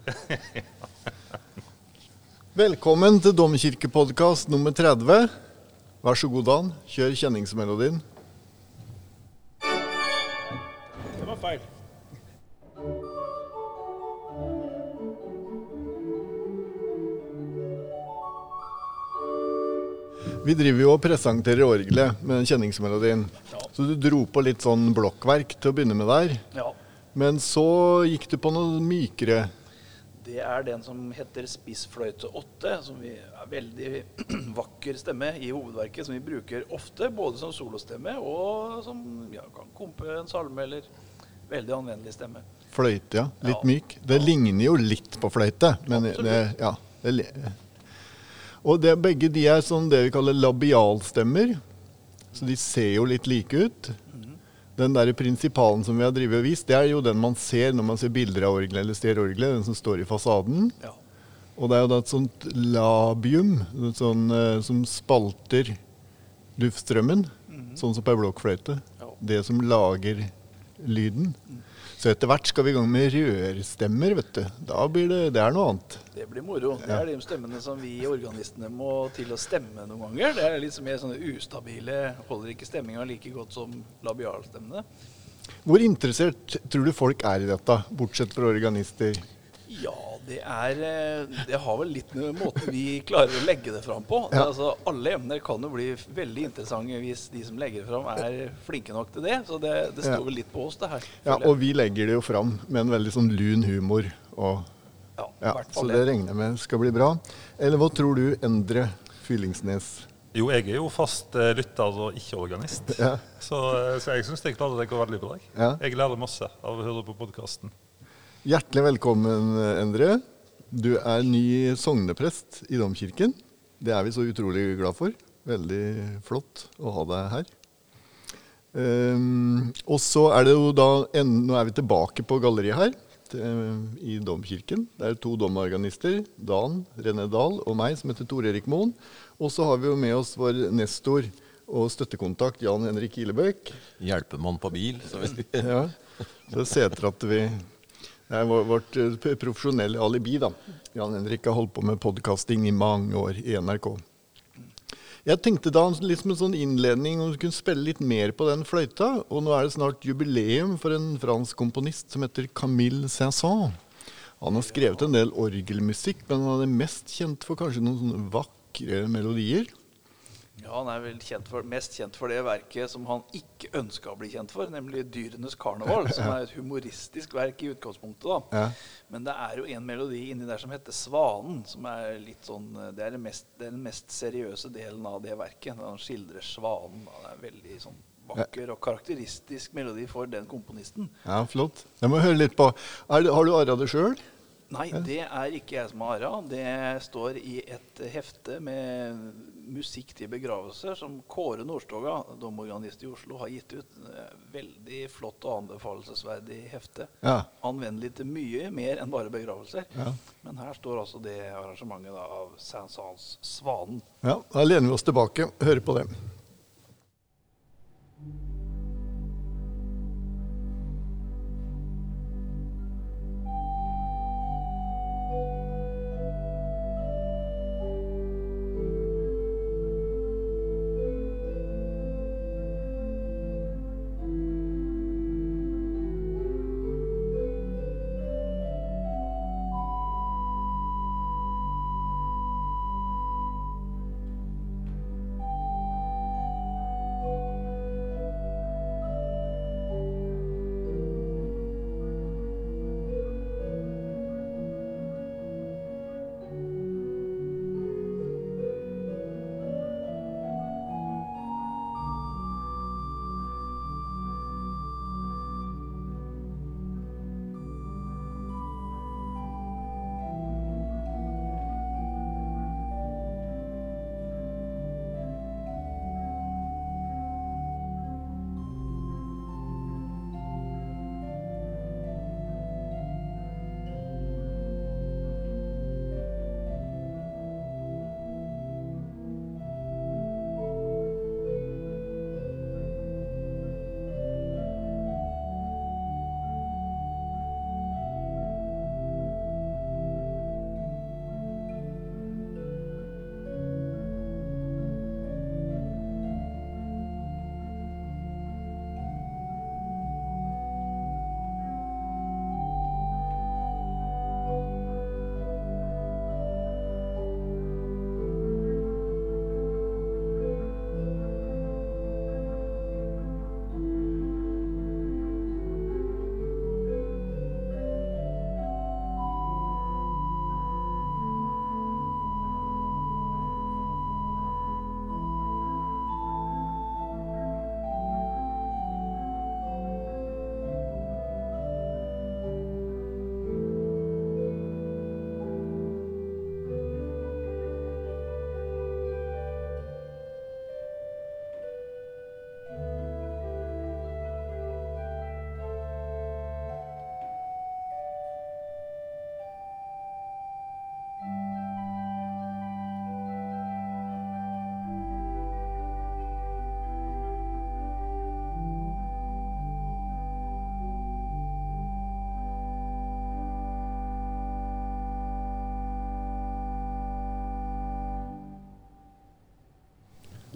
Velkommen til Domkirkepodkast nummer 30. Vær så god, Dan. Kjør kjenningsmelodien. Det var feil. Vi driver jo og presenterer orgelet med den kjenningsmelodien. Ja. Så du dro på litt sånn blokkverk til å begynne med der. Ja. Men så gikk du på noe mykere. Det er den som heter spissfløyte 8, som vi er veldig vakker stemme i hovedverket, som vi bruker ofte, både som solostemme og som ja, kan kompe en salme eller veldig anvendelig stemme. Fløyte, ja. Litt Ja. myk. Det ligner jo litt på fløyte, men det, ja. Det, og det, begge de er sånn det vi kaller labialstemmer. Så de ser jo litt like ut. Den der prinsipalen som vi har drivet og vist, det er jo den man ser når man ser bilder av orgelet eller ser orgelet, den som står i fasaden. Ja. Og det er jo da et sånt labium et sånt, uh, som spalter luftstrømmen, sånn som på ei blokkfløyte. Ja. Det som lager lyden. Så etter hvert skal vi i gang med rørstemmer, vet du. Da blir det Det er noe annet. Det blir moro. Det er de stemmene som vi organistene må til å stemme noen ganger. Det er litt mer sånne ustabile, holder ikke stemminga like godt som labialstemmene. Hvor interessert tror du folk er i dette, bortsett fra organister? Ja, det er eh, Det har vel litt med måten vi klarer å legge det fram på. Ja. Altså, alle emner kan jo bli veldig interessante hvis de som legger det fram, er flinke nok til det. Så det, det står Ja. vel litt på oss, det her. Ja, og vi legger det jo fram med en veldig sånn lun humor. Og, ja, i ja, hvert så fall det det. regner jeg med skal bli bra. Eller hva tror du, Endre Fyllingsnes? Jo, jeg er jo fast eh, lytter og ikke organist. Ja. Så, eh, så jeg syns klarer det går veldig bra. Jeg lærer masse av å høre på podkasten. Hjertelig velkommen, Endre. Du er ny sogneprest i Domkirken. Det er vi så utrolig glad for. Veldig flott å ha deg her. Um, og så er det jo da en, Nå er vi tilbake på galleriet her til, i Domkirken. Det er to domorganister, Dan René Dahl og meg, som heter Tor Erik Moen. Og så har vi jo med oss vår nestor og støttekontakt Jan Henrik Ilebøk. Hjelpemann på bil. Så Ja, så seter at vi Det er vårt eh, profesjonelle alibi, da. Jan Henrik har holdt på med podkasting i mange år i NRK. Jeg tenkte da litt som en sånn innledning om du kunne spille litt mer på den fløyta. Og nå er det snart jubileum for en fransk komponist som heter Camille Saint-Saëns. Han har skrevet en del orgelmusikk, men han er mest kjent for kanskje noen sånne vakre melodier. Ja, Han er vel kjent for, mest kjent for det verket som han ikke ønska å bli kjent for, nemlig 'Dyrenes karneval', som er et humoristisk verk i utgangspunktet. da. Ja. Men det er jo en melodi inni der som heter 'Svanen', som er litt sånn Det er den mest, den mest seriøse delen av det verket. når Han skildrer svanen. da. Det er veldig sånn vakker og karakteristisk melodi for den komponisten. Ja, flott. Jeg må høre litt på. Er har du arra det sjøl? Nei, det er ikke jeg som har arra. Det står i et hefte med musikk til begravelser som Kåre Nordstoga, domorganist i Oslo, har gitt ut. Veldig flott og anbefalesverdig hefte. Ja. Anvendelig til mye mer enn bare begravelser. Ja. Men her står altså det arrangementet da, av Saint-Sans 'Svanen'. Ja, da lener vi oss tilbake. Hører på det.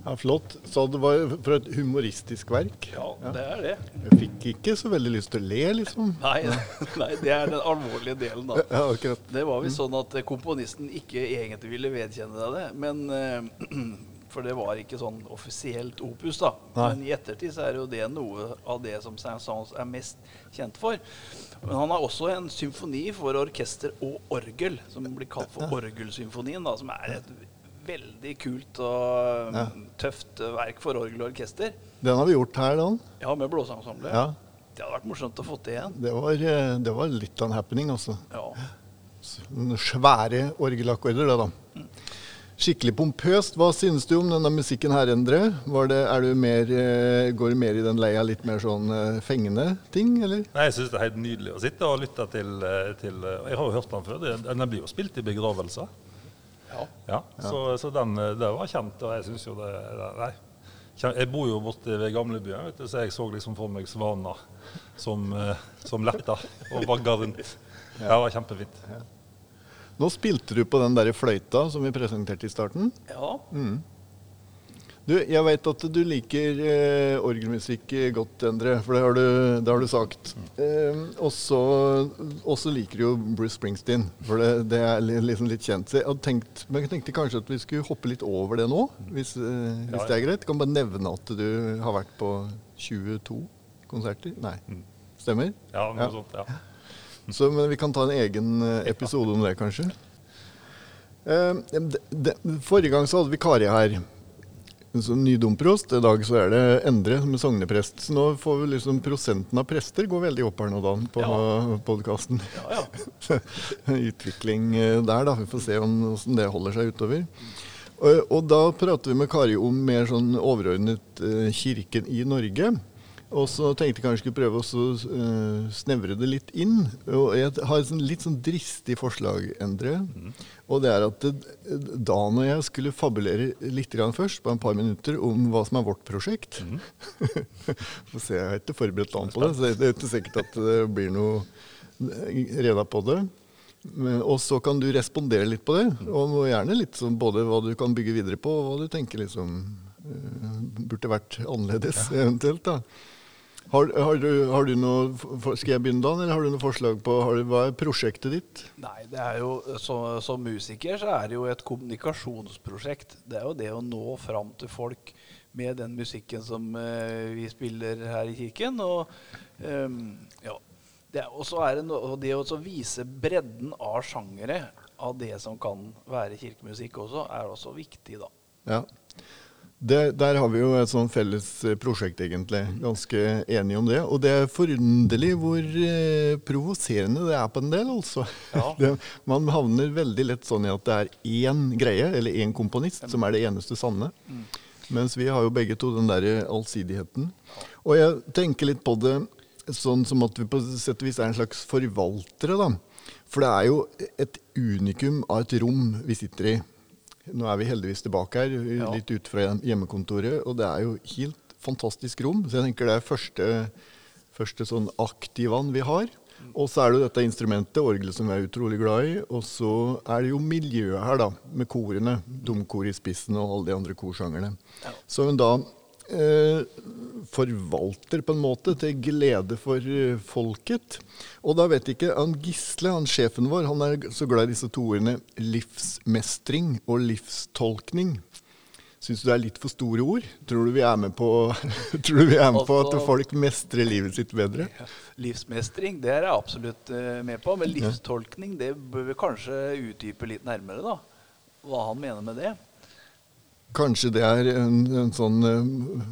Ja, Flott. Så det var for et humoristisk verk. Ja, det er det. Jeg fikk ikke så veldig lyst til å le, liksom. Nei, nei, det er den alvorlige delen, da. Ja, akkurat. Det var visst sånn at komponisten ikke egentlig ville vedkjenne deg det. Men, eh, for det var ikke sånn offisielt opus, da. Nei. Men i ettertid så er jo det noe av det som Saint-Saëns er mest kjent for. Men han har også en symfoni for orkester og orgel, som blir kalt for Orgelsymfonien, da, som er et veldig kult og Ja. tøft verk for orgel og orkester. Den har vi gjort her, den. Ja, med blåseensemblet. Ja. Det hadde vært morsomt å få til igjen. Det var, eh, det var litt av en happening, altså. Ja. Svære orgelakkorder, det, da. Skikkelig pompøst. Hva synes du om denne musikken her, Endre? Var det, er du mer, eh, går du mer i den leia litt mer sånn eh, fengende ting, eller? Nei, Jeg synes det er helt nydelig å sitte og lytte til, til Jeg har jo hørt den før. Den blir jo spilt i begravelser. Ja. Ja, Så, så den eh, det var kjent, og jeg syns jo det Nei. Jeg bor jo borte ved gamlebyen, vet du, så jeg så liksom for meg svaner som, eh, som letta og vagga rundt. Ja, det var kjempefint. Nå spilte du på den der fløyta som vi presenterte i starten. ja. Du, jeg vet at du liker eh, orgelmusikk godt, Endre, for det har du, det har du sagt. Eh, og så liker du jo Bruce Springsteen, for det, det er liksom litt kjent. Så jeg tenkt, men jeg tenkte kanskje at vi skulle hoppe litt over det nå, hvis, eh, hvis Ja, det er greit. Kan bare nevne at du har vært på 22 konserter? Nei, stemmer? Ja, noe Ja. sånt, ja. Så, men vi kan ta en egen eh, episode om det, kanskje. Eh, de, de, forrige gang så hadde vi Kari her. Som nydomprost. I dag så er det Endre som er sogneprest. Så nå får vi liksom prosenten av prester går veldig opp her nå, Dan, på Ja. podkasten. ja, ja. Utvikling eh, der, da. Vi får se om, hvordan det holder seg utover. Og, og da prater vi med Kari om mer sånn overordnet eh, kirken i Norge. Og så tenkte jeg kanskje skulle prøve å så, eh, snevre det litt inn. Og jeg har et sånn, litt sånn dristig forslag, Endre. Og det er at da Dan og jeg skulle fabulere litt grann først, på en par minutter, om hva som er vårt prosjekt. Få se, jeg har ikke forberedt Dan på det, så det er ikke sikkert at det blir noe reda på det. Men- Og så kan du respondere litt på det, og gjerne litt som både hva du kan bygge videre på, og hva du tenker liksom eh, burde vært annerledes eventuelt. da. Har, har, du, har du noe, Skal jeg begynne, Dan, eller har du noe forslag på har du, hva er prosjektet ditt? Nei, det er jo, så, Som musiker så er det jo et kommunikasjonsprosjekt. Det er jo det å nå fram til folk med den musikken som uh, vi spiller her i kirken. Og um, ja, det er, også er det no, det å vise bredden av sjangere av det som kan være kirkemusikk også, er også viktig, da. Ja. Det, der har vi jo et sånn felles eh, prosjekt, egentlig. Ganske enige om det. Og det er forunderlig hvor eh, provoserende det er på en del, altså. Ja. Det, man havner veldig lett sånn i at det er én greie, eller én komponist, som er det eneste sanne. Mens vi har jo begge to den der allsidigheten. Og jeg tenker litt på det sånn som at vi på sett og vis er en slags forvaltere, da. For det er jo et unikum av et rom vi sitter i. Nå er vi heldigvis tilbake her, litt ut fra hjemmekontoret, og det er jo helt fantastisk rom. Så jeg tenker det er første, første sånn aktivan vi har. Og så er det jo dette instrumentet, orgelet, som vi er utrolig glad i. Og så er det jo miljøet her, da, med korene. Domkor i spissen og alle de andre korsangerne. Så hun da eh, forvalter på en måte til glede for eh, folket. Og da vet jeg ikke han Gisle, han sjefen vår, han er så glad i disse to ordene livsmestring og livstolkning. Syns du det er litt for store ord? Tror du vi er med på, tror du vi er med på at folk mestrer livet sitt bedre? Livsmestring det er jeg absolutt eh, med på, men livstolkning det bør vi kanskje utdype litt nærmere. da. Hva han mener med det. Kanskje det er en, en sånn uh,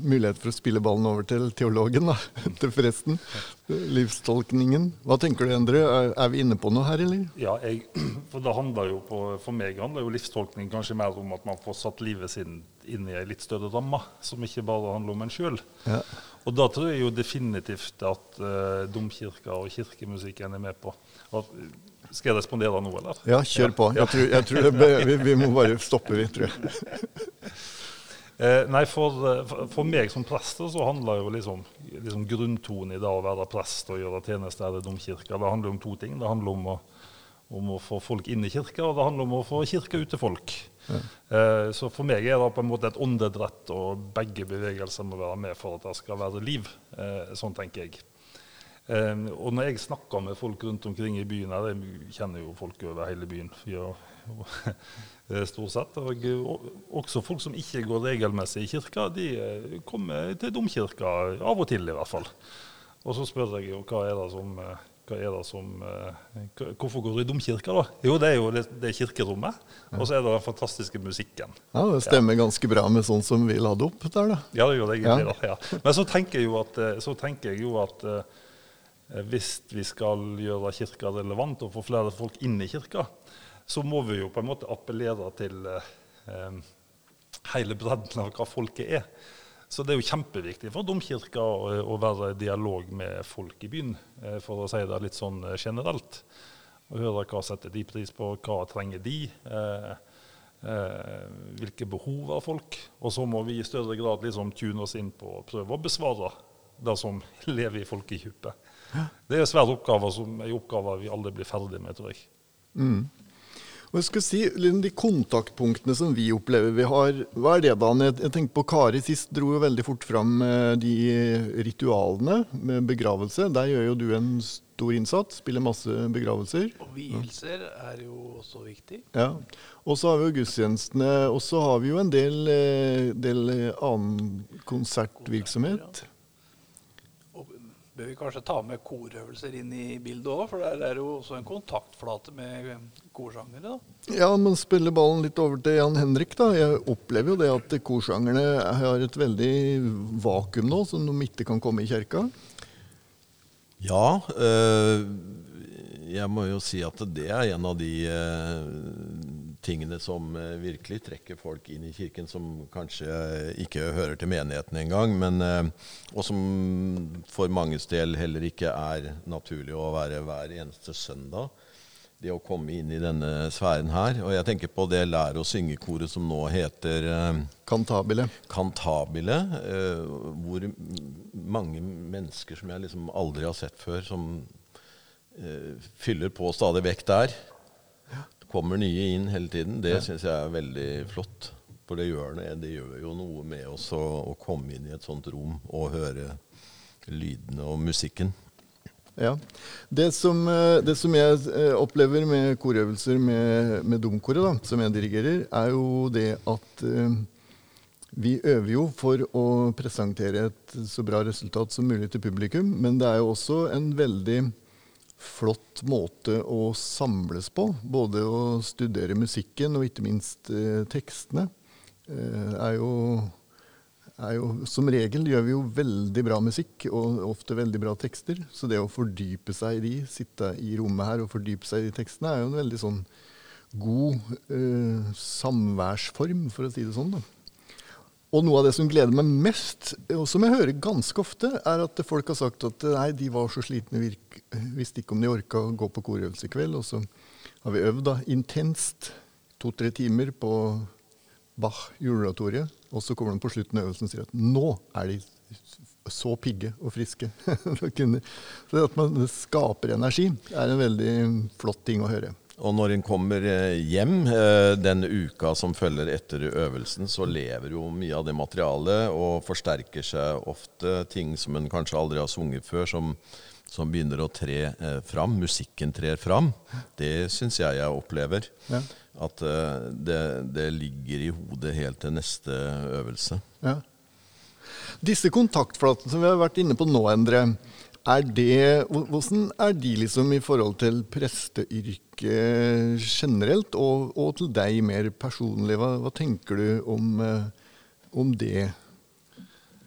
mulighet for å spille ballen over til teologen, da. til forresten. Livstolkningen. Hva tenker du, Endre? Er, er vi inne på noe her, eller? Ja, jeg, for det handler jo på, For meg handler jo livstolkning kanskje mer om at man får satt livet sitt inn i ei litt større ramme, som ikke bare handler om en sjøl. Ja. Og da tror jeg jo definitivt at uh, domkirka og kirkemusikken er med på. Og, skal jeg respondere nå, eller? Ja, kjør på. Jeg tror, jeg tror det, vi, vi må bare stoppe, vi, tror jeg. Eh, nei, for, eh, for, for meg som prest så handler jo liksom, liksom grunntonen i det å være prest og gjøre tjeneste her i domkirka. Det handler om to ting. Det handler om å, om å få folk inn i kirka, og det handler om å få kirka ut til folk. Eh, så for meg er det på en måte et åndedrett, og begge bevegelser må være med for at det skal være liv. Eh, sånn tenker jeg. Eh, og når jeg snakker med folk rundt omkring i byen her, jeg kjenner jo folk over hele byen ja, stort sett, og, og også folk som ikke går regelmessig i kirka, de eh, kommer til domkirka av og til i hvert fall. Og så spør jeg jo hva er det som eh, er det som, eh, hvorfor går du i domkirka, da? Jo, det er jo det, det er kirkerommet. Og så er det den fantastiske musikken. Ja, Det stemmer ja. ganske bra med sånn som vi la det opp der, da. Ja, det gjør det egentlig. Ja. da, ja. Men så tenker jeg jo at, så tenker jeg jo at eh, hvis vi skal gjøre kirka relevant og få flere folk inn i kirka, så må vi jo på en måte appellere til eh, hele bredden av hva folket er. Så det er jo kjempeviktig for domkirka å, være i dialog med folk i byen, eh, for å si det litt sånn eh, generelt. Og høre hva setter de pris på, hva trenger de, eh, eh, hvilke behov har folk. Og så må vi i større grad liksom tune oss inn på å prøve å besvare det som lever i folkedypet. Det er svære oppgaver som er oppgaver vi aldri blir ferdig med, tror jeg. Mm. Og jeg skal si, De kontaktpunktene som vi opplever vi har, hva er det da? Jeg tenker på Kari sist dro jo veldig fort fram eh, de ritualene med begravelse. Der gjør jo du en stor innsats, spiller masse begravelser. Og vielser er jo også viktig. Ja. Og så har vi jo gudstjenestene. Og så har vi jo en del, eh, del annen konsertvirksomhet bør vi kanskje ta med korøvelser inn i bildet òg, for der er det jo også en kontaktflate med korsangere. da. Ja, men spiller ballen litt over til Jan Henrik, da. Jeg opplever jo det at korsangerne har et veldig vakuum nå, som de ikke kan komme i kirka. Ja. Øh, jeg må jo si at det er en av de øh, tingene som eh, virkelig trekker folk inn i kirken, som kanskje ikke hører til menigheten engang, men eh, og som for manges del heller ikke er naturlig å være hver eneste søndag. Det å komme inn i denne sfæren her. Og jeg tenker på det Lær og synge-koret som nå heter eh, Kantabile. Kantabile. hvor mange mennesker som jeg liksom aldri har sett før, som fyller på stadig vekk der kommer nye inn hele tiden. Det ja. syns jeg er veldig flott. For det gjør, det, det gjør jo noe med oss å, å, komme inn i et sånt rom og høre lydene og musikken. Ja. Det som, eh, det som jeg eh, opplever med korøvelser med, med domkoret, som jeg dirigerer, er jo det at uh, vi øver jo for å presentere et så bra resultat som mulig til publikum, men det er jo også en veldig flott måte å samles på. Både å studere musikken og ikke minst eh, tekstene. Eh, er, jo, er jo, Som regel gjør vi jo veldig bra musikk og ofte veldig bra tekster. Så det å fordype seg i de, sitte i rommet her og fordype seg i tekstene, er jo en veldig sånn god eh, samværsform, for å si det sånn. da. Og noe av det som gleder meg mest, og som jeg hører ganske ofte, er at folk har sagt at nei, de var så slitne, virk, visste ikke om de orka å gå på korøvelse i kveld. Og så har vi øvd da, intenst to-tre timer på Bach juleoratoriet. Og så kommer de på slutten av øvelsen og sier at nå er de så pigge og friske. så det at man skaper energi, er en veldig flott ting å høre. Og når en kommer eh, hjem eh, den uka som følger etter øvelsen, så lever jo mye av det materialet og forsterker seg ofte ting som en kanskje aldri har sunget før, som, som begynner å tre eh, fram. Musikken trer fram. Det syns jeg jeg opplever. Ja. At det, det, ligger i hodet helt til neste øvelse. Ja. Disse kontaktflatene som vi har vært inne på nå, Endre, er det, hvordan er de liksom i forhold til presteyrket generelt, og, og, til deg mer personlig? Hva, hva tenker du om, eh, om, det?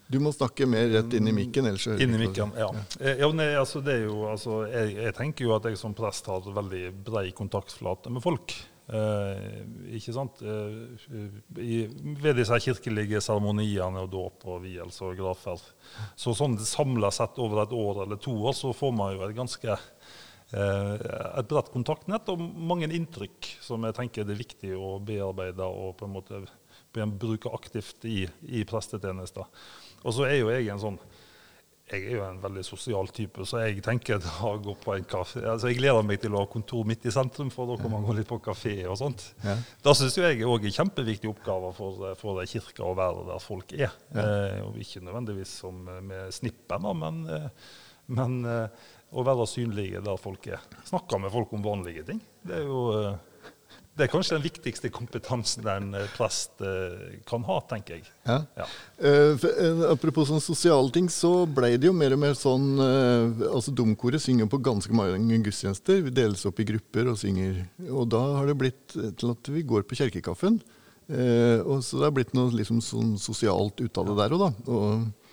Du må snakke mer rett inn i mikken. ellers Inn i mikken, ja. ja. ja nei, altså, jo, altså, jeg, jeg, tenker jo at jeg som prest har veldig brei kontaktflate med folk. Eh, ikke sant? Eh, i, ved disse kirkelige seremoniene og dåp og vielse og grafer. Så sånn samla sett over et år eller to år, så får man jo et ganske eh, et bredt kontaktnett og mange inntrykk som jeg tenker det er viktig å bearbeide og på en måte bruke aktivt i, i prestetjenester. Og så er jo jeg en sånn jeg er jo en veldig sosial type, så jeg tenker å gå på en kafé altså Jeg gleder meg til å ha kontor midt i sentrum, for da kan man gå litt på kafé og sånt. Ja. Da syns jeg òg er en kjempeviktig oppgave for, for ei kirka å være der folk er. Eh, og ikke nødvendigvis som med snippen, men, eh, men eh, å være synlige der folk er. Snakke med folk om vanlige ting. Det er jo eh, det er kanskje den viktigste kompetansen en eh, prest eh, kan ha, tenker jeg. Ja. Ja. Uh, apropos sånne sosiale ting, så ble det jo mer og mer sånn uh, altså Domkoret synger på ganske mange gudstjenester. Vi deles opp i grupper og synger. Og da har det blitt til at vi går på kjerkekaffen. Uh, og så det har blitt noe liksom sånn sosialt ut av det der òg, da. Og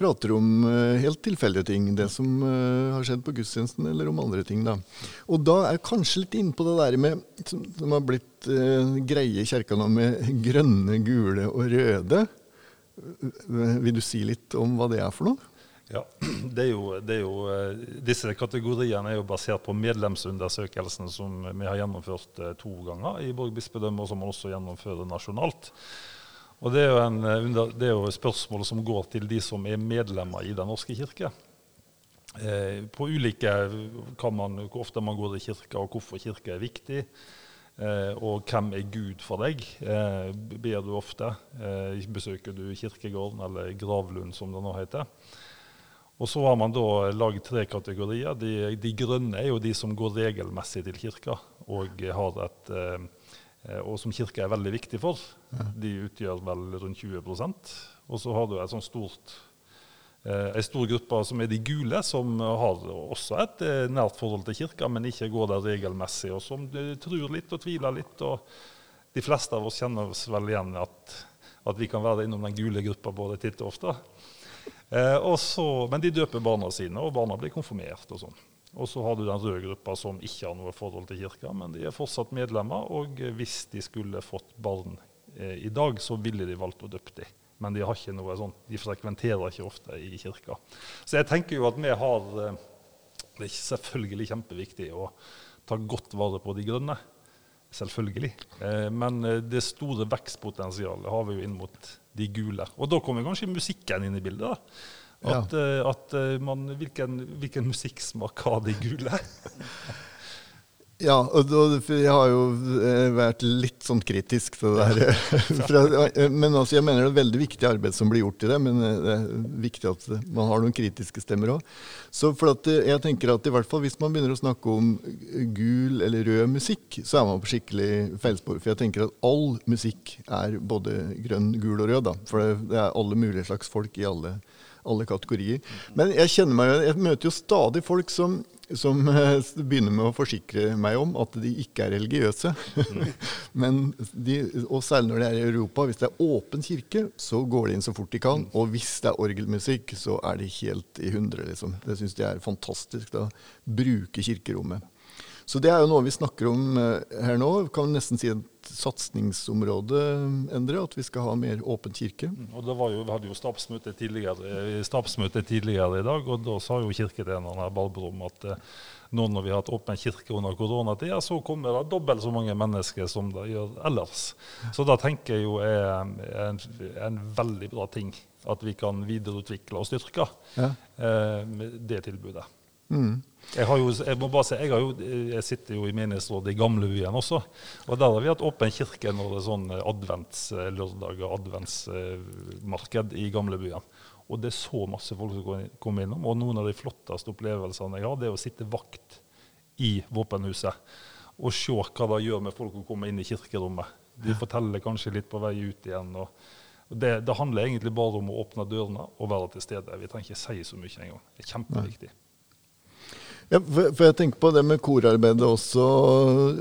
prater om eh, helt tilfeldige ting. Det som eh, har skjedd på gudstjenesten, eller om andre ting. da. Og da er jeg kanskje litt inne på det der med, som, som har blitt eh, greie i kirka nå, med grønne, gule og røde. Vil du si litt om hva det er for noe? Ja, det er jo, det er jo, eh, Disse kategoriene er jo basert på medlemsundersøkelsen som vi har gjennomført to ganger i Borg bispedømme, og som man også gjennomfører nasjonalt. Og det er, jo en, eh, det er jo spørsmål som går til de som er medlemmer i Den norske kirke. Eh, på ulike kan man, Hvor ofte man går i kirka, og hvorfor kirka er viktig. Eh, og hvem er Gud for deg? Ber du ofte? Besøker du kirkegården, eller Gravlund, som det nå heter? Og så har man da laget tre kategorier. De, de grønne er jo de som går regelmessig til kirka, og, har et, og som kirka er veldig viktig for. De utgjør vel rundt 20% Og så har du et sånt stort eh, en stor gruppe som er de gule, som har også et eh, nært forhold til kirka, men ikke går der regelmessig, og som eh, tror litt og tviler litt. og De fleste av oss kjenner oss vel igjen at, at vi kan være innom den gule gruppa både titt og ofte. Eh, og så, men de døper barna sine, og barna blir konfirmert. Og sånn. Og så har du den røde gruppa som ikke har noe forhold til kirka, men de er fortsatt medlemmer. Og hvis de skulle fått barn eh, i dag, så ville de valgt å døpe dem. Men de har ikke noe sånn, de frekventerer ikke ofte i kirka. Så jeg tenker jo at vi har eh, Det er selvfølgelig kjempeviktig å ta godt vare på de grønne. Selvfølgelig. Eh, men eh, det store vekstpotensialet har vi jo inn mot de gule. Og da kommer kanskje musikken inn i bildet. da. At, eh, at eh, man, hvilken, hvilken musikksmak har de gule? Ja, og og, for jeg har jo eh, vært litt sånn kritisk til det der. Eh, men altså, jeg mener det er veldig viktig arbeid som blir gjort i det, men eh, det er viktig at eh, man har noen kritiske stemmer òg. Så for at eh, jeg tenker at i hvert fall hvis man begynner å snakke om eh, gul eller rød musikk, så er man på skikkelig feilspor. For jeg tenker at all musikk er både grønn, gul og rød. da. For det, det er alle mulige slags folk i alle, alle kategorier. Men jeg kjenner meg, jo- jeg møter jo stadig folk som som eh, begynner med å forsikre meg om at de ikke er religiøse. Men de, og særlig når det er i Europa, hvis det er åpen kirke, så går de inn så fort de kan. Og hvis det er orgelmusikk, så er de helt i hundre. Liksom. Det syns de er fantastisk. da, Bruke kirkerommet. Så det er jo noe vi snakker om eh, her nå. Kan nesten si et satsingsområde, Endre. At vi skal ha mer åpen kirke. Og det var jo, Vi hadde jo stabsmøte tidligere, eh, stabsmøte tidligere i dag, og da sa jo kirketjeneren Barbro at eh, nå når vi har hatt åpen kirke under koronatida, så kommer det dobbelt så mange mennesker som det gjør ellers. Så det tenker jeg jo er en, en veldig bra ting at vi kan videreutvikle og styrke Ja. eh, det tilbudet. Mm. Jeg, har jo, jeg må bare si, jeg, jo, jeg sitter jo i menighetsrådet i gamlebyen også. Og der har vi hatt åpen kirke når det er sånn adventslørdag og adventsmarked i gamlebyen. Og det er så masse folk som kommer innom. Og noen av de flotteste opplevelsene jeg har, det er å sitte vakt i våpenhuset og se hva det gjør med folk som kommer inn i kirkerommet. De forteller kanskje litt på vei ut igjen. og det, det handler egentlig bare om å åpne dørene og være til stede. Vi trenger ikke si så mye engang. Det er kjempeviktig. Ja, for, for jeg tenker på det med korarbeidet også,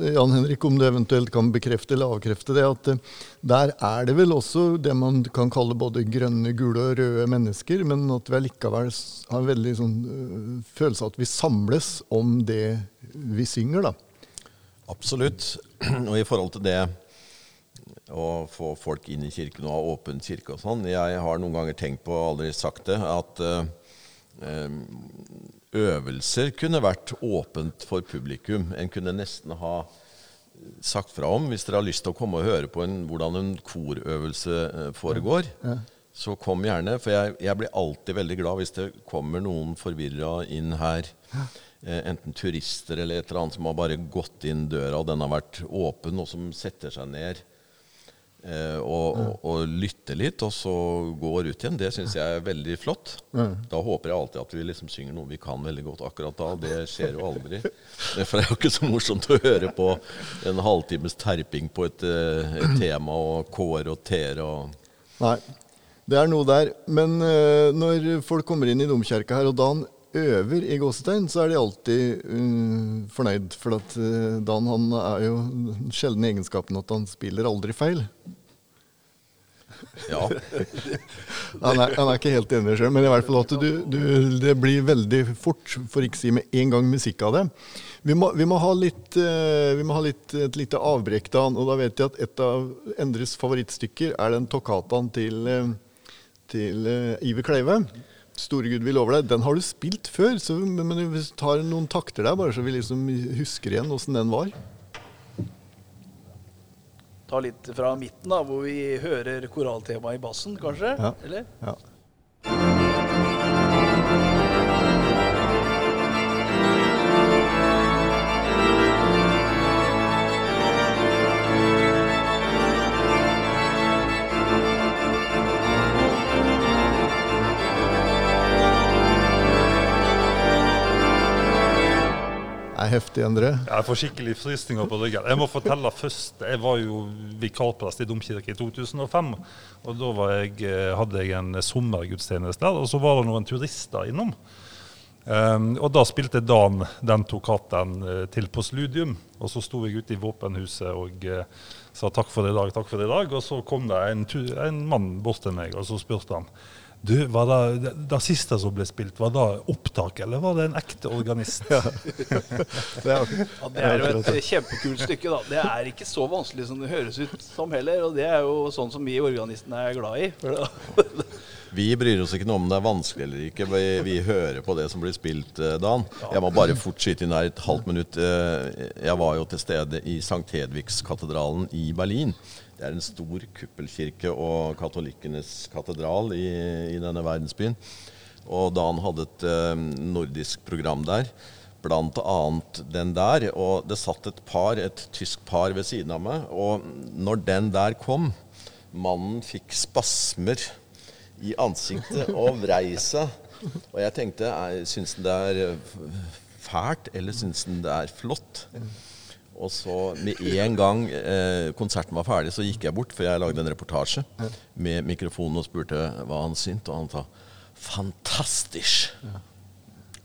Jan Henrik, om du eventuelt kan bekrefte eller avkrefte det. at eh, Der er det vel også det man kan kalle både grønne, gule og røde mennesker, men at vi allikevel har en veldig sånn øh, følelse av at vi samles om det vi synger, da. Absolutt. Og i forhold til det å få folk inn i kirken og ha åpen kirke og sånn Jeg har noen ganger tenkt på, og aldri sagt det, at uh, eh, øvelser kunne vært åpent for publikum. En kunne nesten ha sagt fra om hvis dere har lyst til å komme og høre på en, hvordan en korøvelse eh, foregår. så kom gjerne. For jeg, jeg blir alltid veldig glad hvis det kommer noen forvirra inn her. Ja. enten turister eller et eller annet som har bare gått inn døra, og den har vært åpen, og som setter seg ned eh, og, og, og lytter litt, og så går ut igjen. Det syns jeg er veldig flott. Da håper jeg alltid at vi liksom synger noe vi kan veldig godt akkurat da. Det skjer jo aldri. For det er jo ikke så morsomt å høre på en halvtimes terping på et, eh, et tema og kår og ter og Nei, det er noe der. Men eh, når folk kommer inn i domkirka her, og Dan øver i gåsetegn, så er de alltid uh, fornøyd. For at uh, Dan han er jo den sjeldne egenskapen at han spiller aldri feil. Ja. Han er, han er ikke helt enig sjøl, men i hvert fall at du, du, det blir veldig fort, for ikke å si med en gang, musikk av det. Vi må, vi må ha, litt, uh, vi må ha litt, et lite avbrekk, Dan. Og da vet jeg at et av Endres favorittstykker er den tokkataen til, til Iver Kleive. 'Store Gud, vi lover deg'. Den har du spilt før, så, men men du tar noen takter der, bare så vi liksom husker igjen åssen den var. Ta litt fra midten, da, hvor vi hører koraltemaet i bassen, kanskje? Ja. Eller? Ja. Er heftig, Endre. Jeg får skikkelig frysninger på ryggen. Jeg må fortelle først. Jeg var jo vikarprest i Domkirke i 2005. og Da jeg, eh, hadde jeg en sommergudstjeneste der, og så var det noen turister innom. Um, og Da spilte Dan den tokaten uh, til på Sludium. Og så sto jeg ute i våpenhuset og uh, sa takk for i dag, takk for i dag. Og så kom det en, en mann bort til meg og så spurte han du, var det, det, det siste som ble spilt, var det opptak, eller var det en ekte organist? Det er, Ja, det er jo et kjempekult stykke, da. Det er ikke så vanskelig som det høres ut som heller. Og det er jo sånn som vi organistene er glad i. Vi bryr oss ikke noe om det er vanskelig eller ikke. Vi, vi hører på det som blir spilt, eh, Dan. Jeg må bare fortsette inn her et halvt minutt. Eh, Jeg var jo til stede i Sankt Hedvigskatedralen i Berlin. Det er en stor kuppelkirke og katolikkenes katedral i, i denne verdensbyen. Og Dan hadde et eh, nordisk program der. Annet den der. Og det satt et par, et tysk par ved siden av meg. Og når den der kom, mannen fikk spasmer i ansiktet og vrei seg. Og jeg tenkte, syns han det er eh, fælt, eller syns han det er flott? Og så med en gang eh, konserten var ferdig, så gikk jeg bort, for jeg lagde en reportasje med mikrofonen og spurte hva han syntes, og han sa 'fantastisk'.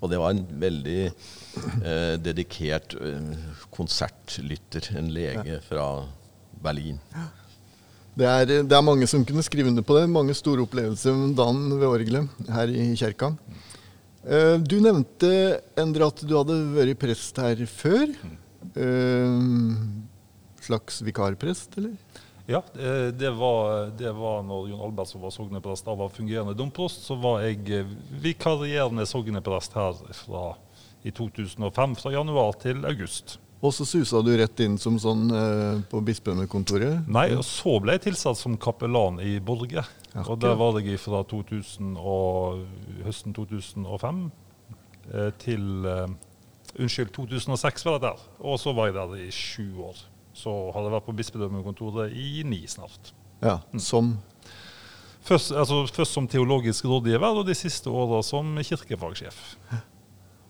Og det var en veldig eh, dedikert eh, konsertlytter, en lege fra Berlin. Det er, det er mange som kunne skrive under på det. Mange store opplevelser med Dan ved orgelet her i kjerka. Eh, Du nevnte, Endre, at du hadde vært prest her før. Eh, slags vikarprest, eller? Ja, eh, det var, det var når Jon Albertsen var sogneprest og var fungerende domprost. Så var jeg eh, vikarierende sogneprest her fra, i 2005, fra januar til august. Og så susa du rett inn som sånn eh, på bispemøtekontoret. Nei, og så ble jeg tilsatt som kapellan i Borge. Og der var jeg fra 2000 og, høsten 2005 eh, til eh, Unnskyld, 2006 var jeg der. Og så var jeg der i sju år. Så hadde jeg vært på bispedømmekontoret i ni snart. Ja, som Først, altså, først som teologisk rådgiver, og de siste åra som kirkefagsjef.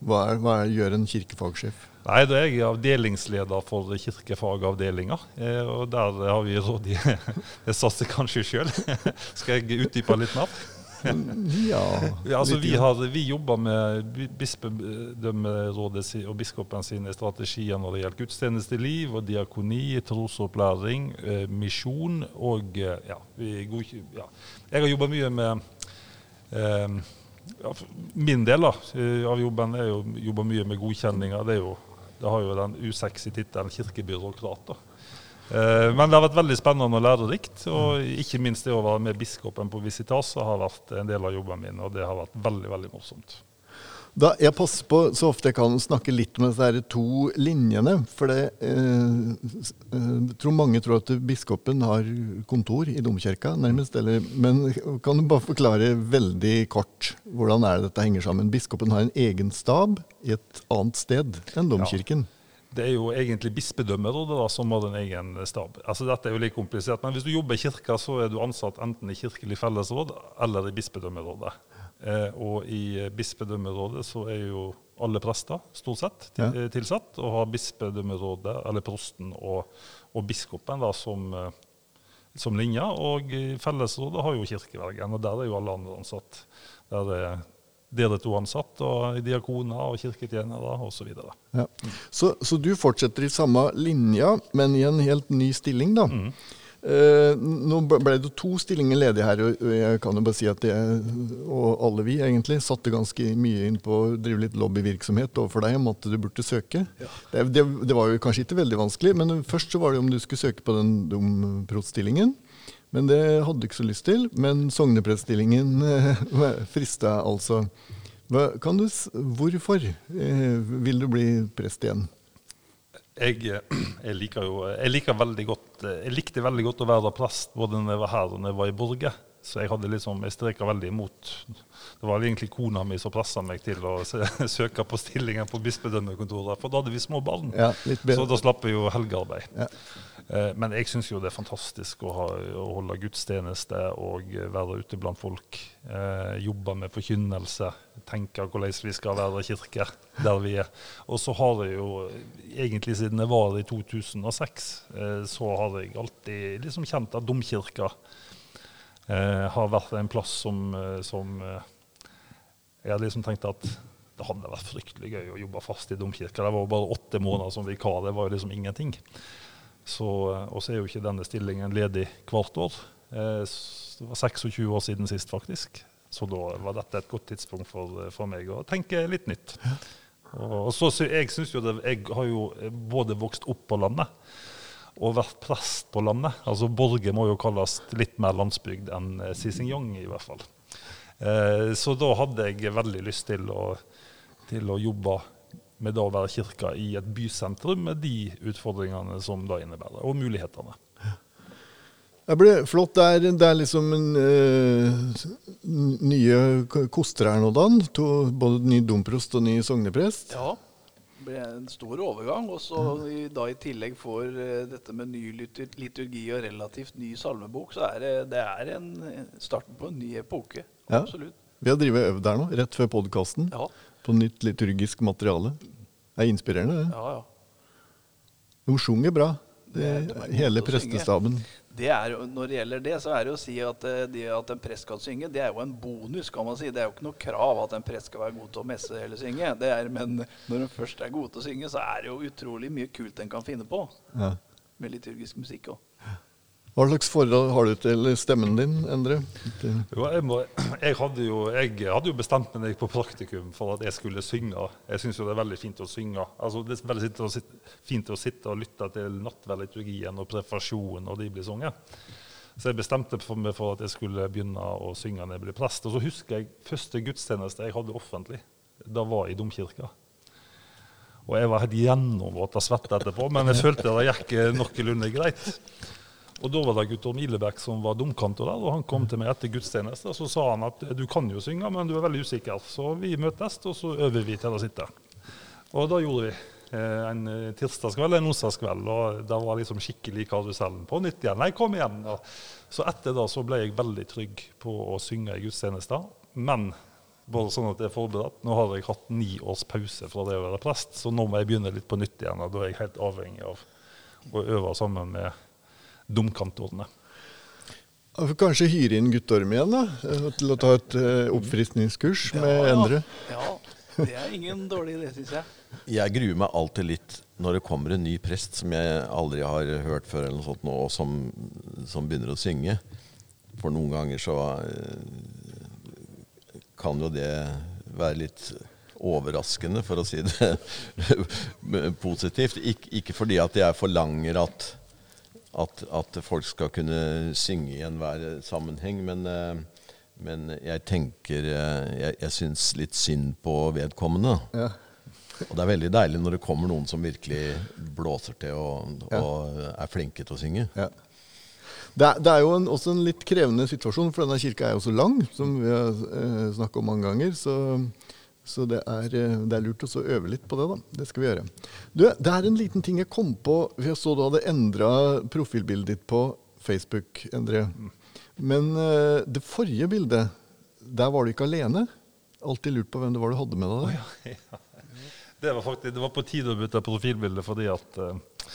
Hva, er, hva er, gjør en kirkefagsjef? Nei, da er jeg avdelingsleder for kirkefagavdelinga. Eh, og der har vi rådgiver Det satser kanskje sjøl. Skal jeg utdype litt mer? Ja, Ja, altså, vi, har, vi jobber med bispedømmerådet og biskopen sine strategier når det gjelder gudstjenesteliv og diakoni, trosopplæring, eh, misjon og eh, ja, vi godkj- ja. Jeg har jobba mye med eh, Min del da, eh, av jobben er jo jobba mye med godkjenninger. Det, er jo, det har jo den usexy tittelen kirkebyråkrat. da. Eh, Men det har vært veldig spennende og lærerikt. Og ikke minst det å være med biskopen på visitas har vært en del av jobben min, og det har vært veldig veldig morsomt. Da, jeg passer på så ofte jeg kan å snakke litt om disse to linjene. For det, eh, eh, tror mange tror at biskopen har kontor i domkirka, nærmest. Eller, men kan du bare forklare veldig kort hvordan er det dette henger sammen? Biskopen har en egen stab i et annet sted enn domkirken. Ja. Det er jo egentlig bispedømmerådet som har en egen stab. Altså Dette er jo litt komplisert, men hvis du jobber i kirka, så er du ansatt enten i kirkelig fellesråd eller i bispedømmerådet. Eh, og i bispedømmerådet så er jo alle prester stort sett til, ja. tilsatt, og har bispedømmerådet, eller prosten og, og biskopen da, som, eh, som linja. Og fellesrådet har jo kirkevergen, og der er jo alle andre ansatt. Der er dere to ansatt, og diakoner og kirketjenere osv. Så, ja. så Så du fortsetter i samme linja, men i en helt ny stilling, da. Mm. Eh, nå ble det to stillinger ledige her, og jeg kan jo bare si at jeg, og alle vi egentlig, satte ganske mye inn på å drive litt lobbyvirksomhet overfor deg om at du burde søke. Ja. Det, det, det, var jo kanskje ikke veldig vanskelig, men først så var det om du skulle søke på den domproststillingen. Men det hadde du ikke så lyst til. Men sognepreststillingen uh, frista altså. Du, hvorfor uh, vil du bli prest igjen? Jeg, eh, jeg, liker jo jeg, liker veldig godt, eh, jeg likte veldig godt å være prest både når jeg var her og når jeg var i Borge. Så jeg hadde liksom, jeg streka veldig imot. Det var egentlig kona mi som pressa meg til å søke på stillingen på bispedømmekontoret. For da hadde vi små barn, ja, så da slapp vi jo helgearbeid. Ja. Eh, men jeg syns jo det er fantastisk å, ha, å, holde gudstjeneste og være ute blant folk. Eh, jobbe med forkynnelse, tenke hvordan vi skal være kirke der vi er. Og så har jeg jo, egentlig siden jeg var i 2006, eh, så har jeg alltid liksom kjent at domkirka har vært en plass som, som Jeg har liksom tenkt at det hadde vært fryktelig gøy å jobbe fast i domkirka. Det var bare åtte måneder som vikar. Det var jo liksom ingenting. Så, eh, og så er jo ikke denne stillingen ledig hvert år. Det var 26 år siden sist, faktisk. Så da var dette et godt tidspunkt for, for meg å tenke litt nytt. Og, så, jeg synes jo det, jeg har jo både vokst opp på landet og vært prest på landet. Altså Borge må jo kalles litt mer landsbygd enn eh, Sisingong, i hvert fall. Eh, så da hadde jeg veldig lyst til å, til å jobbe med da å være kirka i et bysentrum, med de utfordringene som da innebærer, og mulighetene. Det blir flott. Det er, det er liksom en, uh, nye koster her nå, Dan. To, både ny domprost og ny sogneprest. Ja det ble en stor overgang. Og så i, da i tillegg får uh, dette med ny liturgi og relativt ny salmebok, så er det, det er en, starten på en ny epoke. Ja. Vi har drevet øvd her nå, rett før podkasten, ja. på nytt liturgisk materiale. Det er inspirerende, det. Ja, ja. Hun sjunger bra, det, det hele prestestaben det er, når det gjelder det, så er det å si at, eh, det, at en prest kan synge, det er jo en bonus. kan man si. Det er jo ikke noe krav at en prest skal være god til å messe eller synge. Er, men når en først er god til å synge, så er det jo utrolig mye kult en kan finne på. Ja. Med liturgisk musikk òg. Hva slags forhold har du til stemmen din, Endre? Jo, jeg, må, jeg, hadde jo, jeg, hadde jo, bestemt meg på praktikum for at jeg skulle synge. Jeg syns det er veldig fint å synge. Altså, det er veldig fint å sitte og lytte til nattverdliturgien og prefasjonen når de blir sunget. Så jeg bestemte meg for at jeg skulle begynne å synge når jeg ble prest. Og så husker jeg første gudstjeneste jeg hadde offentlig. Da var jeg i domkirka. Og jeg var helt gjennomvåt av svette etterpå, men jeg følte det gikk noenlunde greit. Og Da var det Guttorm Ilebekk som var domkantor der, og han kom til meg etter gudstjeneste. Så sa han at du kan jo synge, men du er veldig usikker. Så vi møtes, og så øver vi til å sitte. Og da gjorde vi eh, en eh, tirsdagskveld en onsdagskveld, og det var liksom skikkelig karusellen på nytt igjen. Nei, kom igjen! Så etter det så ble jeg veldig trygg på å synge i gudstjenester. Men bare sånn at jeg er forberedt. Nå har jeg hatt ni års pause fra det å være prest, så nå må jeg begynne litt på nytt igjen. Og da er jeg helt avhengig av å øve sammen med domkantorene. Kanskje hyre inn Guttorm igjen da, eh, til å ta et uh, oppfriskningskurs ja, med Endre? Ja, det er ingen dårlig idé, syns jeg. Jeg gruer meg alltid litt når det kommer en ny prest som jeg aldri har hørt før, eller noe sånt, og som, som begynner å synge. For noen ganger så uh, kan jo det være litt overraskende, for å si det positivt. Ik ikke fordi at jeg forlanger at at, at, folk skal kunne synge i enhver sammenheng. Men, eh, men jeg tenker eh, Jeg, jeg syns litt synd på vedkommende. Ja. Og det er veldig deilig når det kommer noen som virkelig blåser til og, og er flinke til å synge. Ja. Det er, det er jo en, også en litt krevende situasjon, for denne kirka er jo så lang, som vi har eh, snakket om mange ganger. Så, så det, er, eh, det er lurt å øve litt på det, da. Det skal vi gjøre. Du, det er en liten ting jeg kom på. Jeg så du hadde endra profilbildet ditt på Facebook, Endre. Men eh, det forrige bildet, der var du ikke alene. Alltid lurt på hvem det var du hadde med deg der. Det var faktisk, det var på tide å bytte profilbilde fordi at, eh,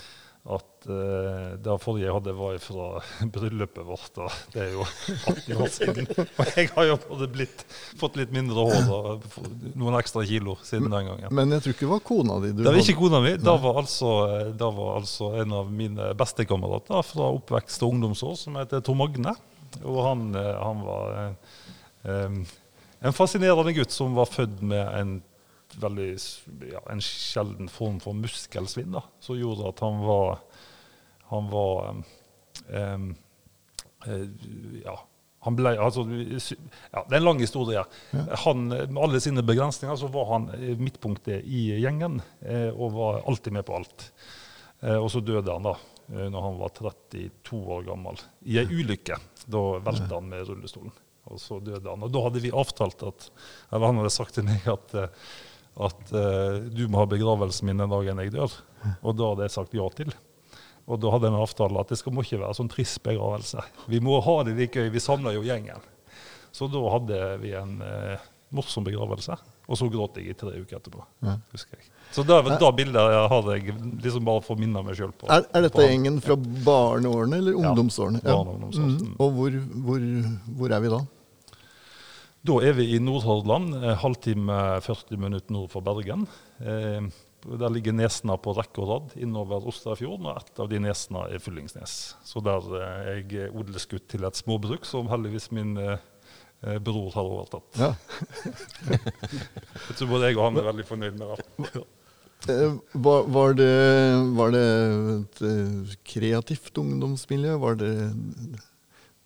at uh, det forrige jeg hadde, var fra bryllupet vårt. Da. Det er jo 18 år siden. Og jeg har jo både blitt, fått litt mindre hår og noen ekstra kilo siden den gangen. Men jeg tror ikke det var kona di du Det var ikke kona mi. Da var, altså, da var altså en av mine bestekamerater fra oppvekst og ungdomsår som heter Tor Magne. Og han, eh, han var um, en fascinerende gutt som var født med en veldig ja, en sjelden form for muskelsvinn, da, som gjorde at han var Han var um, ja, han ble, altså, ja, Det er en lang historie. Han, med alle sine begrensninger så var han eh, midtpunktet i gjengen eh, og var alltid med på alt. Eh, og så døde han da eh, når han var 32 år gammel, i ei ulykke. Da velta han med rullestolen. Og så døde han. Og da hadde vi avtalt at eller han hadde sagt til meg at, eh, at eh, du må ha begravelsen min den dagen jeg dør. Og da hadde jeg sagt ja til. Og da hadde jeg en avtale at det skal må ikke være sånn trist begravelse. Vi må ha det litt gøy. Vi samler jo gjengen. Så da hadde vi en eh, morsom begravelse. Og så gråt jeg i tre uker etterpå. husker jeg. Så da, da bildet har jeg liksom bare for å minne meg sjøl på. Er, er dette på gjengen fra barneårene eller Ja, ungdomsårene? barne- og ungdomsår. Mm. Og hvor, hvor, hvor er vi da? Da er vi i Nordhordland, eh, halvtime 40 minutter nord for Bergen. Eh, der ligger Nesna på rekke og rad innover Osterfjorden, og et av de nesene er Fyllingsnes. Så der eh, er jeg odelsgutt til et småbruk som heldigvis min bror har overtatt. Ja. Jeg tror både jeg og han er veldig fornøyd med det. Var, var, det, var det et kreativt ungdomsmiljø? Var det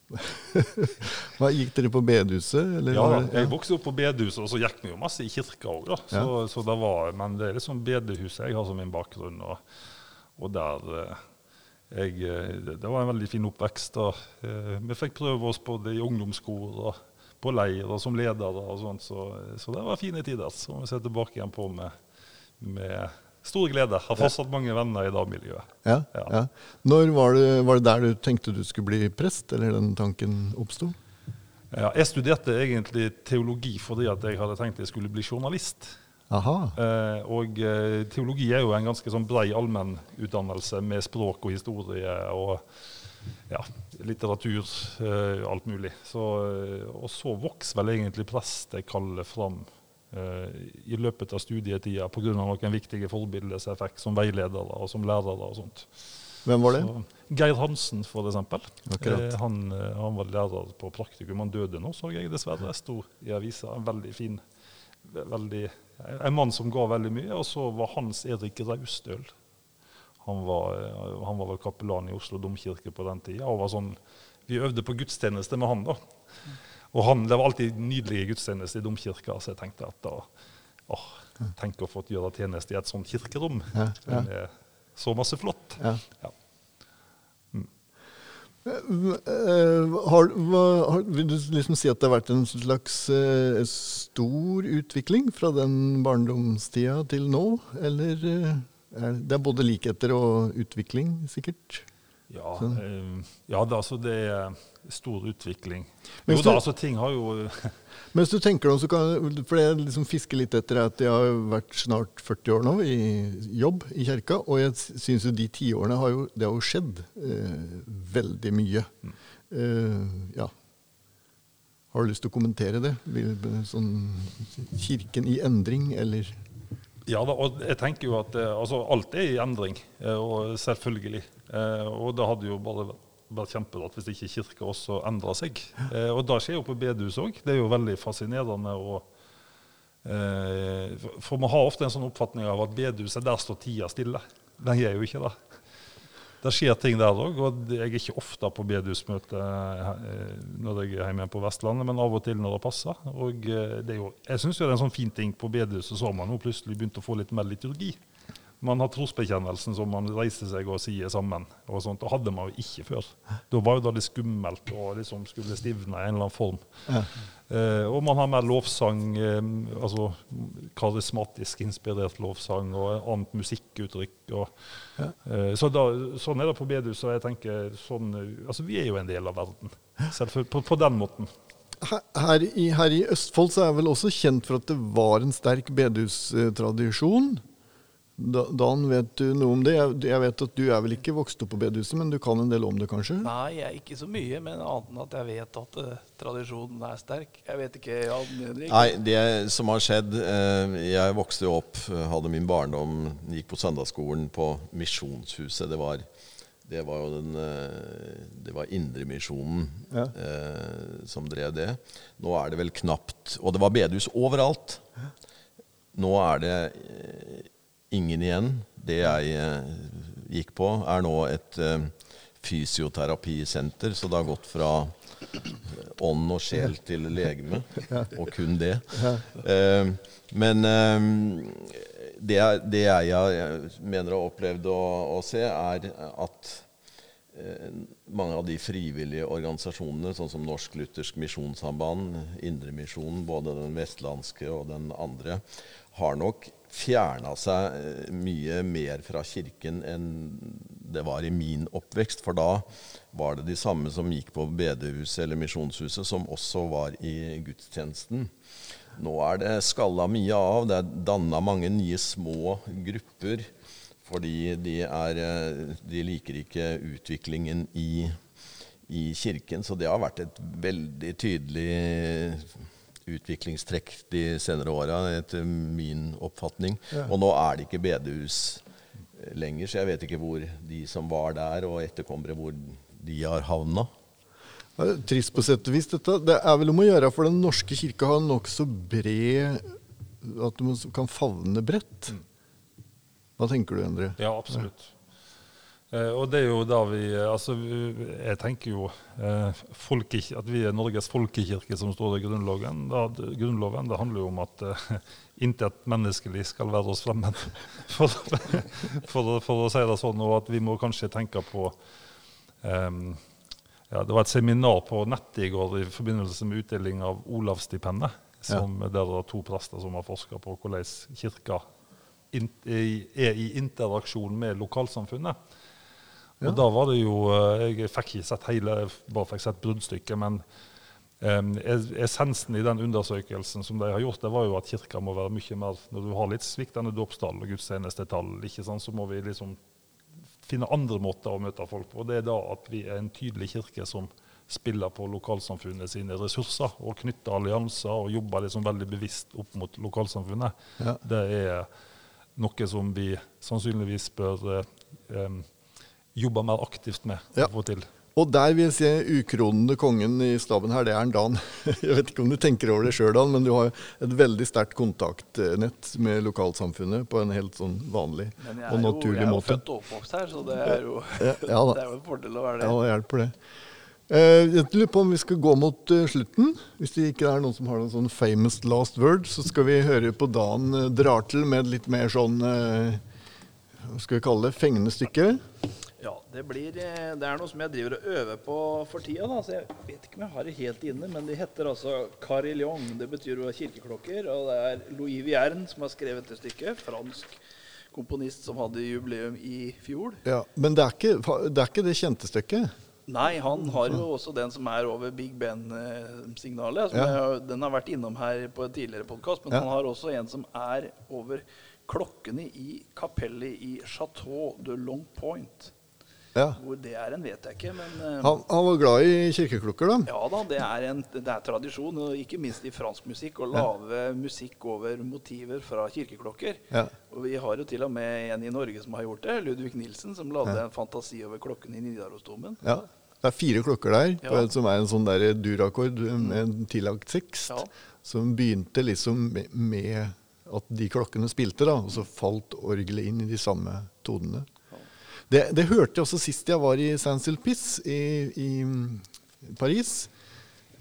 Hva, Gikk dere på bedehuset? Eller Ja, jeg vokste opp på bedehuset, og så gikk vi jo masse i kirka òg, da. Så, så det var, men det er liksom bedehuset jeg har som min bakgrunn, og, og der eh, jeg, eh, det, det var en veldig fin oppvekst. da. Eh, Vi fikk prøve oss både i ungdomskor og på leir og som ledere og sånt, så, så det var fine tider. Så må vi se tilbake igjen på med, med stor glede. Har fortsatt mange venner i dagmiljøet. Ja, Ja. ja. Når var det, var det der du tenkte du skulle bli prest, eller den tanken oppsto? Ja, jeg studerte egentlig teologi fordi at jeg hadde tenkt jeg skulle bli journalist. Aha. Eh, og eh, teologi er jo en ganske sånn brei allmennutdannelse med språk og historie og ja, litteratur, eh, alt mulig. Så, eh, og så vokser vel egentlig prestekallet fram i løpet av studietida pga. noen viktige forbilder som jeg fikk som veiledere og som lærere og sånt. Hvem var det? Så, Geir Hansen. Akkurat. Eh, han, eh, han var lærer på praktikum. Han døde nå, så jeg dessverre. Jeg Sto i avisa. En veldig fin veldig, En mann som ga veldig mye. Og så var Hans Erik Raustøl. Han var, eh, han var vel kapellan i Oslo domkirke på den tida. Og var sånn, vi øvde på gudstjeneste med han, da. Og han, det var alltid nydelige gudstjenester i domkirka, så jeg tenkte at da åh, Tenk å få gjøre tjeneste i et sånt kirkerom. Ja, ja. Så masse flott. Ja. Ja. Eh, har, har, vil du liksom si at det har vært en slags eh, stor utvikling fra den barndomstida til nå? Eller eh, er det er både likheter og utvikling, sikkert? Ja, Sånn. eh, ja det, altså, det stor utvikling. Men Jo da, altså ting har jo Mens du tenker deg om, så kan For jeg liksom fisker litt etter at jeg har vært snart 40 år nå i jobb i kirka, og jeg syns jo de tiårene har jo Det har jo skjedd eh, veldig mye. Eh, ja. Har du lyst til å kommentere det? Sånn Kirken i endring, eller Ja og jeg tenker jo at eh, altså, alt er i endring, eh, og selvfølgelig. Eh, og det hadde jo bare vært kjemperart hvis ikke kirka også endrer seg. Eh, og det skjer jo på bedehus òg. Det er jo veldig fascinerende. Og, eh, for- vi har ofte en sånn oppfatning av at bedehuset, der står tida stille. Den gjør jo ikke det. det skjer ting der òg. Og jeg er ikke ofte på bedehusmøte eh, når jeg er hjemme på Vestlandet, men av og til når det passer. Og eh, det jo, jeg syns det er en sånn fin ting på bedehuset, så har man jo plutselig begynt å få litt mer liturgi. Man har trosbekjennelsen som man reiser seg og sier sammen. og sånt. Det hadde man jo ikke før. Da var jo det litt skummelt og liksom skulle stivne i en eller annen form. Ja. Eh, og man har mer lovsang, eh, altså karismatisk inspirert lovsang og annet musikkuttrykk. Og, eh, så da, sånn er det på bedehuset. og jeg tenker sånn, altså Vi er jo en del av verden, Selvfølgelig, på, på den måten. Her, i, her i Østfold så er jeg vel også kjent for at det var en sterk bedehustradisjon. Da, Dan, vet du noe om det? Jeg, jeg vet at du er vel ikke vokst opp på bedehuset, men du kan en del om det, kanskje? Nei, jeg er ikke så mye, men annet enn at jeg vet at uh, tradisjonen er sterk. Jeg vet ikke, Jan Henrik? Nei, det som har skjedd uh, Jeg vokste jo opp, eh, hadde min barndom, gikk på søndagsskolen på Misjonshuset. Det var, det var jo den Det var Indremisjonen Ja. eh, som drev det. Nå er det vel knapt Og det var bedehus overalt. Nå er det ingen igjen. Det jeg eh, gikk på, er nå et eh, fysioterapisenter, så det har gått fra ånd og sjel til legeme, og kun det. Eh, men eh, det, jeg- mener å ha opplevd å, se, er at eh, mange av de frivillige organisasjonene, sånn som Norsk Luthersk Misjonssamband, Indremisjonen, både den vestlandske og den andre, har nok fjerna seg eh, mye mer fra kirken enn det var i min oppvekst. For da var det de samme som gikk på bedehuset eller misjonshuset, som også var i gudstjenesten. Nå er det skalla mye av. Det er danna mange nye små grupper. Fordi de, er, eh, de liker ikke utviklingen i, i kirken. Så det har vært et veldig tydelig utviklingstrekk de senere åra, etter min oppfatning. Og nå er det ikke bedehus eh, lenger, så jeg vet ikke hvor de som var der, og etterkommere, hvor de har havna. Det er Trist på sett og vis. Dette. Det er vel om å gjøre, for Den norske kirke har nokså bred At du kan favne bredt. Hva tenker du, Endre? Ja, absolutt. Eh, og det er jo da vi eh, Altså, jeg tenker jo eh, at vi er Norges folkekirke, som står i Grunnloven. Da, grunnloven det handler jo om at uh, intet menneskelig skal være oss fremmed, for, for, for å si det sånn. Og at vi må kanskje tenke på um, ja, Det var et seminar på nettet i går i forbindelse med utdeling av Olavsstipendet. Som, Der det er to prester som har forska på hvordan kirka in, er i interaksjon med lokalsamfunnet. Og da var det jo eh, Jeg fikk ikke sett hele, bare fikk sett bruddstykket, men um, essensen i den undersøkelsen som de har gjort, det var jo at kirka må være mye mer Når du har litt sviktende dåpstall og gudstjenestetall, ikke sant, så må vi liksom finne andre måter å møte folk på. Og det er da at vi er en tydelig kirke som spiller på lokalsamfunnet sine ressurser og knytter allianser og jobber liksom veldig bevisst opp mot lokalsamfunnet. Ja. Det er noe som vi sannsynligvis bør eh, em, jobbe mer aktivt med Ja. få til. Og der vil jeg si ukronede kongen i staben her, det er en Dan. Jeg vet ikke om du tenker over det sjøl, Dan, men du har et veldig sterkt kontaktnett med lokalsamfunnet på en helt sånn vanlig Men jeg og er jo, men jeg er jo født og oppvokst her, så det er jo, Ja, ja det er jo en fordel å være det. Ja, det hjelper det. Eh, Jeg lurer på om vi skal gå mot eh, slutten. Hvis det ikke er noen som har noen sånn famous last word, så skal vi høre på Dan eh, drar til med litt mer sånn Hva skal vi kalle det? Fengende stykke. Ja, det, blir, eh, det er noe som jeg driver og øver på for tida. Da. Så jeg vet ikke om jeg har det helt inne, men det heter altså carillon. Det betyr jo kirkeklokker. Og det er Louis Vierne som har skrevet det stykket. Fransk komponist som hadde jubileum i fjor. Ja, men det er ikke det, er ikke det kjente stykket. Nei, han har jo også den som er over Big Ben-signalet. Ja. Den har vært innom her på en tidligere podkast. Men Ja. han har også en som er over klokkene i kapellet i Chateau de Long Point. Ja. Hvor det er en, vet jeg ikke, men eh, Han, han var glad i kirkeklokker, da. ja da, det er, en, det er tradisjon, og ikke minst i fransk musikk, å lage musikk over motiver fra kirkeklokker. Ja. Og vi har jo til og med en i Norge som har gjort det, Ludvig Nilsen, som lagde en fantasi over klokken i Nidarosdomen. Ja. Det er fire klokker der, Ja. som er en sånn der durakkord med en tillagt sekst. Ja. Som begynte liksom med, med at de klokkene spilte, da, og så falt orgelet inn i de samme tonene. Det, det hørte jeg også sist jeg var i Saint-Sulpice i, i Paris.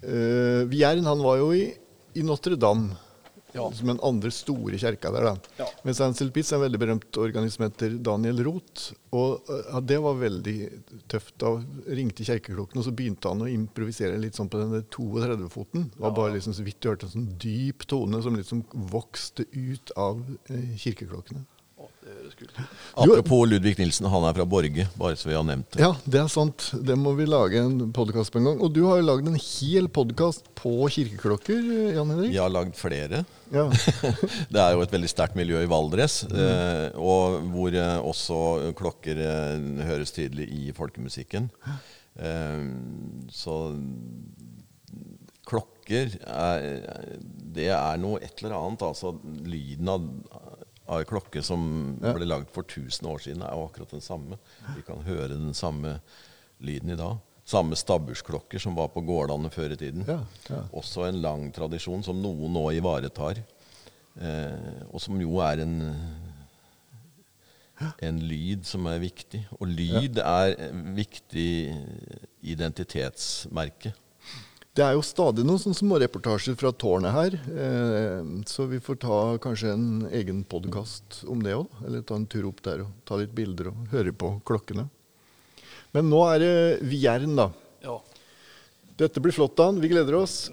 Uh, Vierne han var jo i, i Notre-Dame, Ja. som den andre store kjerka der. da. Ja. Men Saint-Sulpice er en veldig berømt organist som heter Daniel Roth. Og uh, det var veldig tøft. Da ringte kirkeklokken, og så begynte han å improvisere litt sånn på den 32-foten. Det var bare liksom så vidt du hørte en sånn dyp tone som liksom vokste ut av uh, kirkeklokkene. Det høres kult. Apropos Ludvig Nilsen, han er fra Borge, bare så vi har nevnt det. Ja, det er sant. Det må vi lage en podkast på en gang. Og du har jo lagd en hel podkast på kirkeklokker, Jan Henrik? Jeg har lagd flere. Ja. Det er jo et veldig sterkt miljø i Valdres, eh, og hvor eh, også klokker eh, høres tydelig i folkemusikken. Så klokker er, Det er noe et eller annet. Altså lyden av, av ei klokke som Ja. ble lagd for 1000 år siden, er jo akkurat den samme. Vi kan høre den samme lyden i dag. Samme stabbursklokker som var på gårdene før i tiden. Ja, ja. Også en lang tradisjon som noen nå ivaretar. Eh, og som jo er en, en lyd som er viktig. Og lyd er viktig identitetsmerke. Det er jo stadig noen sånne småreportasjer fra tårnet her, eh, så vi får ta kanskje en egen podkast om det òg. Eller ta en tur opp der og ta litt bilder og høre på klokkene. Men nå er det Vjern da. Ja. Dette blir flott, Dan. Vi gleder oss.